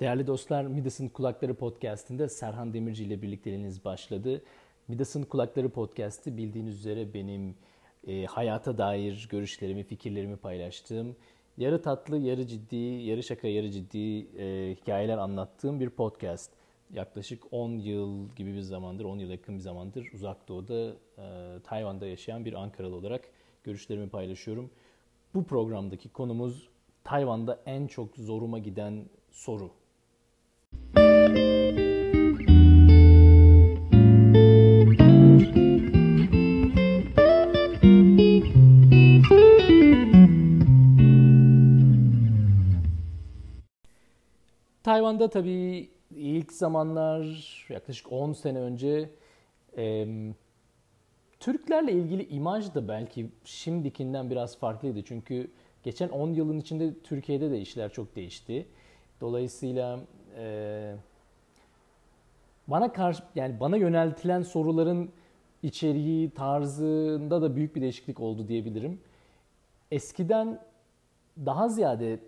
Değerli dostlar, Midas'ın Kulakları Podcast'inde Serhan Demirci ile birlikteliğiniz başladı. Midas'ın Kulakları Podcast'i bildiğiniz üzere benim e, hayata dair görüşlerimi, fikirlerimi paylaştığım, yarı tatlı, yarı ciddi, yarı şaka, yarı ciddi e, hikayeler anlattığım bir podcast. Yaklaşık 10 yıl gibi bir zamandır, 10 yıl yakın bir zamandır uzak doğuda, e, Tayvan'da yaşayan bir Ankaralı olarak görüşlerimi paylaşıyorum. Bu programdaki konumuz Tayvan'da en çok zoruma giden soru. Tayvan'da tabii ilk zamanlar yaklaşık 10 sene önce e, Türklerle ilgili imaj da belki şimdikinden biraz farklıydı. Çünkü geçen 10 yılın içinde Türkiye'de de işler çok değişti. Dolayısıyla e, bana karşı yani bana yöneltilen soruların içeriği, tarzında da büyük bir değişiklik oldu diyebilirim. Eskiden daha ziyade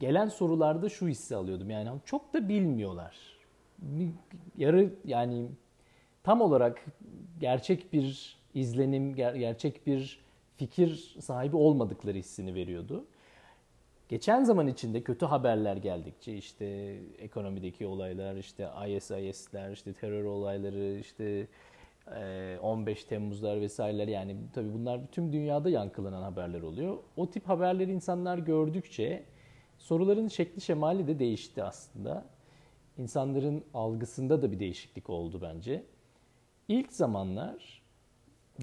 gelen sorularda şu hissi alıyordum. Yani çok da bilmiyorlar. Yarı yani tam olarak gerçek bir izlenim, gerçek bir fikir sahibi olmadıkları hissini veriyordu. Geçen zaman içinde kötü haberler geldikçe işte ekonomideki olaylar, işte ISIS'ler, işte terör olayları, işte 15 Temmuzlar vesaireler yani tabii bunlar tüm dünyada yankılanan haberler oluyor. O tip haberleri insanlar gördükçe soruların şekli şemali de değişti aslında. İnsanların algısında da bir değişiklik oldu bence. İlk zamanlar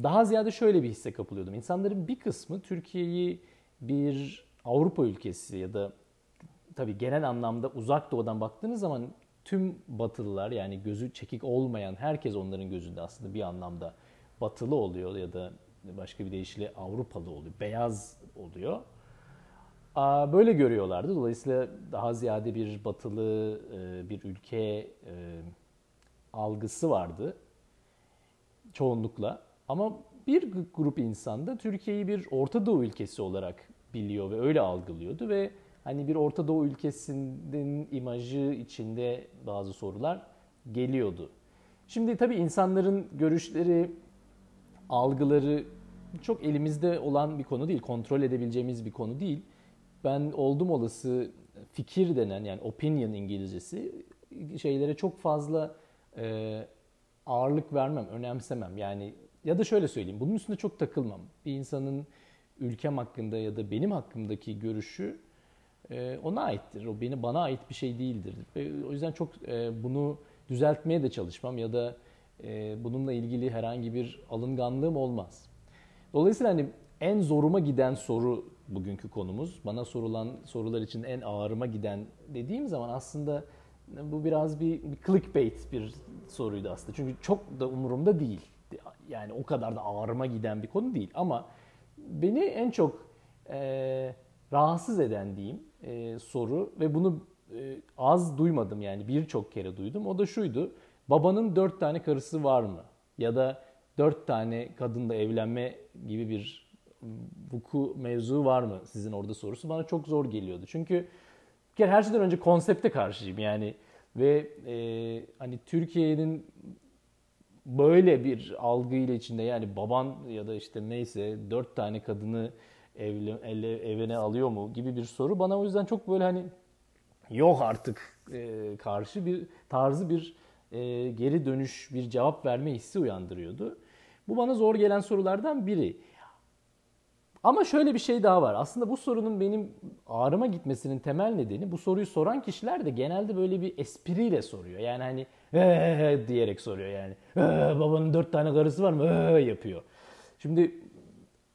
daha ziyade şöyle bir hisse kapılıyordum. İnsanların bir kısmı Türkiye'yi bir Avrupa ülkesi ya da tabii genel anlamda uzak doğudan baktığınız zaman tüm batılılar yani gözü çekik olmayan herkes onların gözünde aslında bir anlamda batılı oluyor ya da başka bir deyişle Avrupalı oluyor, beyaz oluyor. Böyle görüyorlardı. Dolayısıyla daha ziyade bir batılı e, bir ülke e, algısı vardı çoğunlukla. Ama bir grup insan da Türkiye'yi bir Orta Doğu ülkesi olarak biliyor ve öyle algılıyordu ve hani bir Orta Doğu ülkesinin imajı içinde bazı sorular geliyordu. Şimdi tabii insanların görüşleri, algıları çok elimizde olan bir konu değil, kontrol edebileceğimiz bir konu değil. Ben oldum olası fikir denen yani opinion İngilizcesi şeylere çok fazla e, ağırlık vermem, önemsemem. Yani ya da şöyle söyleyeyim, bunun üstünde çok takılmam. Bir insanın ülkem hakkında ya da benim hakkımdaki görüşü e, ona aittir. O beni bana ait bir şey değildir. Ve o yüzden çok e, bunu düzeltmeye de çalışmam ya da e, bununla ilgili herhangi bir alınganlığım olmaz. Dolayısıyla hani en zoruma giden soru bugünkü konumuz. Bana sorulan sorular için en ağırıma giden dediğim zaman aslında bu biraz bir, bir clickbait bir soruydu aslında. Çünkü çok da umurumda değil. Yani o kadar da ağırıma giden bir konu değil. Ama beni en çok e, rahatsız eden diyeyim e, soru ve bunu e, az duymadım yani birçok kere duydum. O da şuydu. Babanın dört tane karısı var mı? Ya da dört tane kadınla evlenme gibi bir vuku mevzu var mı sizin orada sorusu bana çok zor geliyordu. Çünkü bir kere her şeyden önce konsepte karşıyım yani ve e, hani Türkiye'nin böyle bir algıyla içinde yani baban ya da işte neyse dört tane kadını evle, ele, evine alıyor mu gibi bir soru bana o yüzden çok böyle hani yok artık e, karşı bir tarzı bir e, geri dönüş bir cevap verme hissi uyandırıyordu. Bu bana zor gelen sorulardan biri. Ama şöyle bir şey daha var. Aslında bu sorunun benim ağrıma gitmesinin temel nedeni bu soruyu soran kişiler de genelde böyle bir espriyle soruyor. Yani hani ee, diyerek soruyor yani. Ee, babanın dört tane karısı var mı? Ee, yapıyor. Şimdi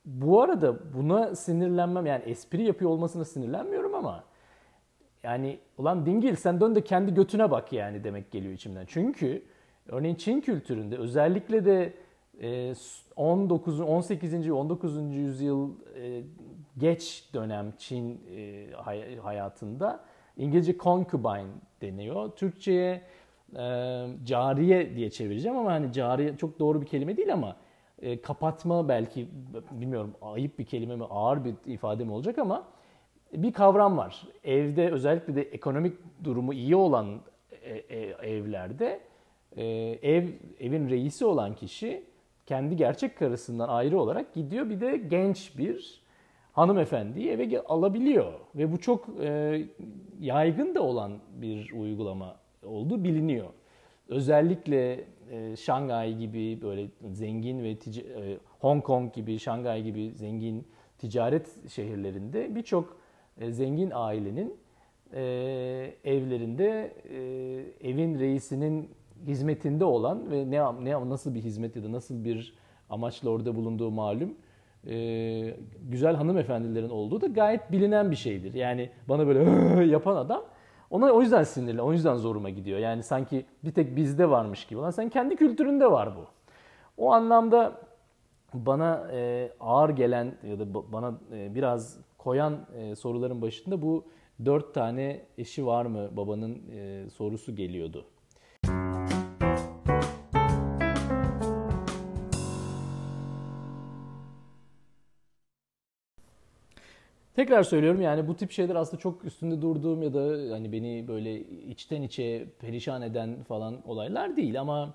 bu arada buna sinirlenmem yani espri yapıyor olmasına sinirlenmiyorum ama yani ulan dingil sen dön de kendi götüne bak yani demek geliyor içimden. Çünkü örneğin Çin kültüründe özellikle de 19. 18. 19. yüzyıl e, geç dönem Çin e, hayatında İngilizce concubine deniyor. Türkçe'ye e, cariye diye çevireceğim ama hani cariye çok doğru bir kelime değil ama kapatma belki bilmiyorum ayıp bir kelime mi ağır bir ifade mi olacak ama bir kavram var. Evde özellikle de ekonomik durumu iyi olan evlerde ev evin reisi olan kişi kendi gerçek karısından ayrı olarak gidiyor bir de genç bir hanımefendiyi eve alabiliyor ve bu çok yaygın da olan bir uygulama olduğu biliniyor. Özellikle Şangay gibi böyle zengin ve Hong Kong gibi Şangay gibi zengin ticaret şehirlerinde birçok zengin ailenin evlerinde evin reisinin hizmetinde olan ve ne ne nasıl bir hizmet ya da nasıl bir amaçla orada bulunduğu malum e, güzel hanımefendilerin olduğu da gayet bilinen bir şeydir. Yani bana böyle yapan adam ona o yüzden sinirli, o yüzden zoruma gidiyor. Yani sanki bir tek bizde varmış gibi. Lan sen kendi kültüründe var bu. O anlamda bana e, ağır gelen ya da bana e, biraz koyan e, soruların başında bu dört tane eşi var mı babanın e, sorusu geliyordu. Tekrar söylüyorum yani bu tip şeyler aslında çok üstünde durduğum ya da hani beni böyle içten içe perişan eden falan olaylar değil ama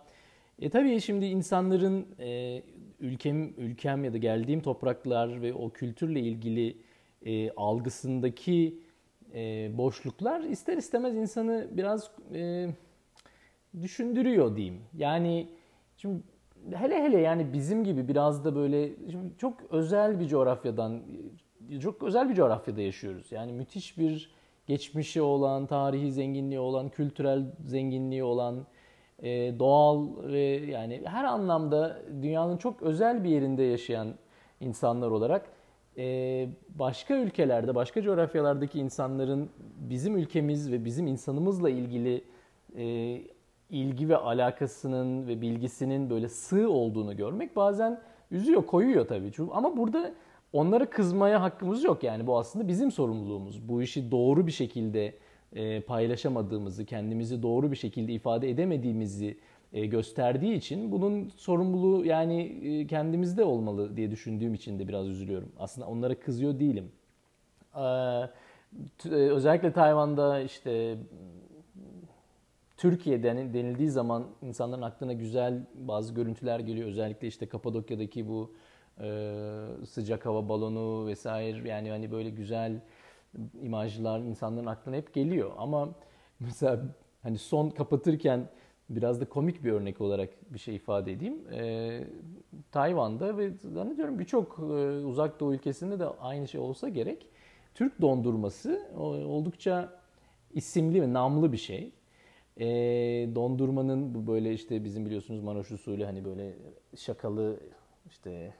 e tabii şimdi insanların e, ülkem ülkem ya da geldiğim topraklar ve o kültürle ilgili e, algısındaki e, boşluklar ister istemez insanı biraz e, düşündürüyor diyeyim. Yani şimdi hele hele yani bizim gibi biraz da böyle çok özel bir coğrafyadan çok özel bir coğrafyada yaşıyoruz. Yani müthiş bir geçmişi olan, tarihi zenginliği olan, kültürel zenginliği olan, e, doğal ve yani her anlamda dünyanın çok özel bir yerinde yaşayan insanlar olarak e, başka ülkelerde, başka coğrafyalardaki insanların bizim ülkemiz ve bizim insanımızla ilgili e, ilgi ve alakasının ve bilgisinin böyle sığ olduğunu görmek bazen üzüyor, koyuyor tabii. Ama burada onlara kızmaya hakkımız yok yani bu aslında bizim sorumluluğumuz. Bu işi doğru bir şekilde e, paylaşamadığımızı, kendimizi doğru bir şekilde ifade edemediğimizi e, gösterdiği için bunun sorumluluğu yani e, kendimizde olmalı diye düşündüğüm için de biraz üzülüyorum. Aslında onlara kızıyor değilim. Özellikle Tayvan'da işte Türkiye denildiği zaman insanların aklına güzel bazı görüntüler geliyor. Özellikle işte Kapadokya'daki bu sıcak hava balonu vesaire yani hani böyle güzel imajlar insanların aklına hep geliyor. Ama mesela hani son kapatırken biraz da komik bir örnek olarak bir şey ifade edeyim. Ee, Tayvan'da ve zannediyorum birçok e, uzak doğu ülkesinde de aynı şey olsa gerek. Türk dondurması oldukça isimli ve namlı bir şey. E, dondurmanın bu böyle işte bizim biliyorsunuz Manoş usulü hani böyle şakalı işte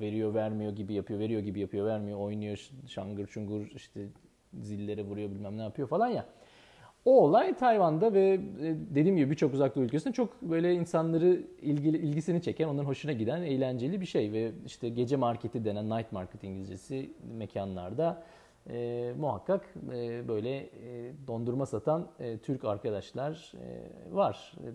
veriyor vermiyor gibi yapıyor, veriyor gibi yapıyor, vermiyor, oynuyor, şangır çungur işte zillere vuruyor bilmem ne yapıyor falan ya. O olay Tayvan'da ve e, dediğim gibi birçok uzak doğu ülkesinde çok böyle insanları ilgili, ilgisini çeken, onların hoşuna giden eğlenceli bir şey. Ve işte gece marketi denen night market İngilizcesi mekanlarda e, muhakkak e, böyle e, dondurma satan e, Türk arkadaşlar e, var. E,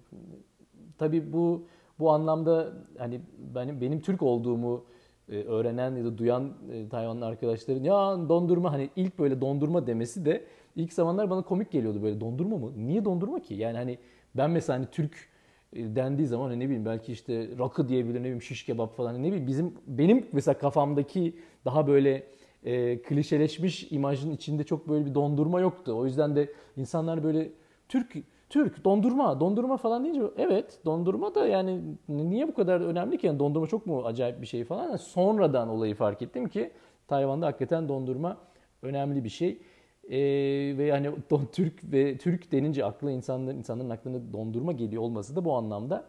tabii bu bu anlamda hani benim benim Türk olduğumu öğrenen ya da duyan e, Tayvanlı arkadaşların ya dondurma hani ilk böyle dondurma demesi de ilk zamanlar bana komik geliyordu böyle dondurma mı? Niye dondurma ki? Yani hani ben mesela hani Türk e, dendiği zaman hani ne bileyim belki işte rakı diyebilir ne bileyim şiş kebap falan hani ne bileyim bizim benim mesela kafamdaki daha böyle e, klişeleşmiş imajın içinde çok böyle bir dondurma yoktu. O yüzden de insanlar böyle Türk Türk dondurma, dondurma falan deyince evet dondurma da yani niye bu kadar önemli ki? Yani dondurma çok mu acayip bir şey falan. Yani sonradan olayı fark ettim ki Tayvan'da hakikaten dondurma önemli bir şey. Ee, ve yani don, Türk ve Türk denince aklı insanların insanların aklına dondurma geliyor olması da bu anlamda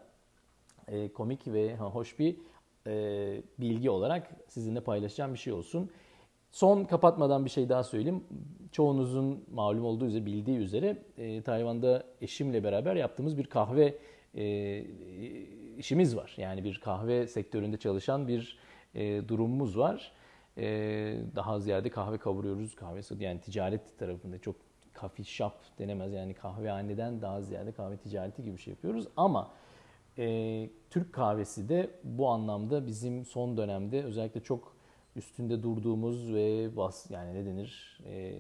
e, komik ve ha, hoş bir e, bilgi olarak sizinle paylaşacağım bir şey olsun. Son kapatmadan bir şey daha söyleyeyim. Çoğunuzun malum olduğu üzere bildiği üzere e, Tayvan'da eşimle beraber yaptığımız bir kahve e, işimiz var. Yani bir kahve sektöründe çalışan bir e, durumumuz var. E, daha ziyade kahve kavuruyoruz. Kahve yani ticaret tarafında çok coffee shop denemez. Yani kahvehaneden daha ziyade kahve ticareti gibi bir şey yapıyoruz. Ama e, Türk kahvesi de bu anlamda bizim son dönemde özellikle çok üstünde durduğumuz ve bas yani ne denir e,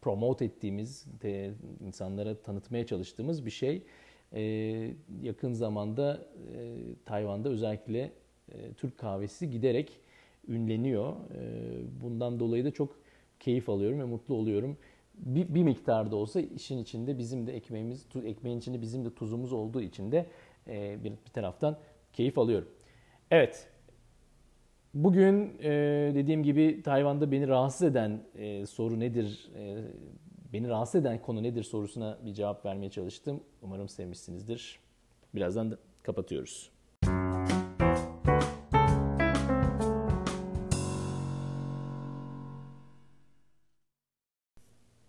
promote ettiğimiz de insanlara tanıtmaya çalıştığımız bir şey. E, yakın zamanda e, Tayvan'da özellikle e, Türk kahvesi giderek ünleniyor. E, bundan dolayı da çok keyif alıyorum ve mutlu oluyorum. Bir, bir miktar da olsa işin içinde bizim de ekmeğimiz, ekmeğin içinde bizim de tuzumuz olduğu için de e, bir, bir taraftan keyif alıyorum. Evet, bugün e, dediğim gibi Tayvan'da beni rahatsız eden e, soru nedir, e, beni rahatsız eden konu nedir sorusuna bir cevap vermeye çalıştım. Umarım sevmişsinizdir. Birazdan da kapatıyoruz.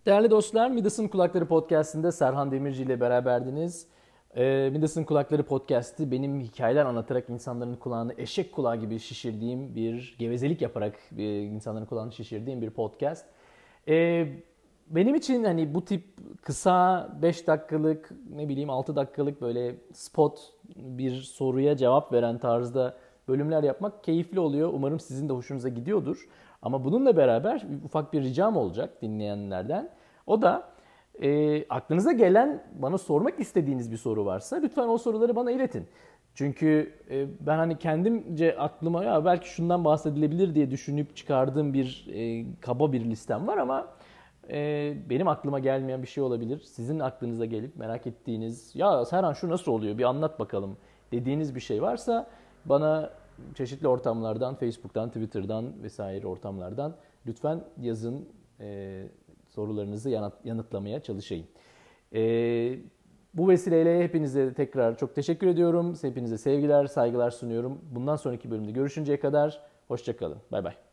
Değerli dostlar, Midas'ın Kulakları Podcast'inde Serhan Demirci ile beraberdiniz. Ee, Midas'ın Kulakları Podcast'i benim hikayeler anlatarak insanların kulağını eşek kulağı gibi şişirdiğim bir, gevezelik yaparak e, insanların kulağını şişirdiğim bir podcast. Ee, benim için hani bu tip kısa 5 dakikalık, ne bileyim 6 dakikalık böyle spot bir soruya cevap veren tarzda bölümler yapmak keyifli oluyor. Umarım sizin de hoşunuza gidiyordur. Ama bununla beraber ufak bir ricam olacak dinleyenlerden. O da e, aklınıza gelen, bana sormak istediğiniz bir soru varsa lütfen o soruları bana iletin. Çünkü e, ben hani kendimce aklıma ya belki şundan bahsedilebilir diye düşünüp çıkardığım bir e, kaba bir listem var ama e, benim aklıma gelmeyen bir şey olabilir. Sizin aklınıza gelip merak ettiğiniz ya Serhan şu nasıl oluyor bir anlat bakalım dediğiniz bir şey varsa bana çeşitli ortamlardan, Facebook'tan, Twitter'dan vesaire ortamlardan lütfen yazın e, sorularınızı yanıt, yanıtlamaya çalışayım. E, bu vesileyle hepinize tekrar çok teşekkür ediyorum. Hepinize sevgiler, saygılar sunuyorum. Bundan sonraki bölümde görüşünceye kadar hoşçakalın. Bay bay.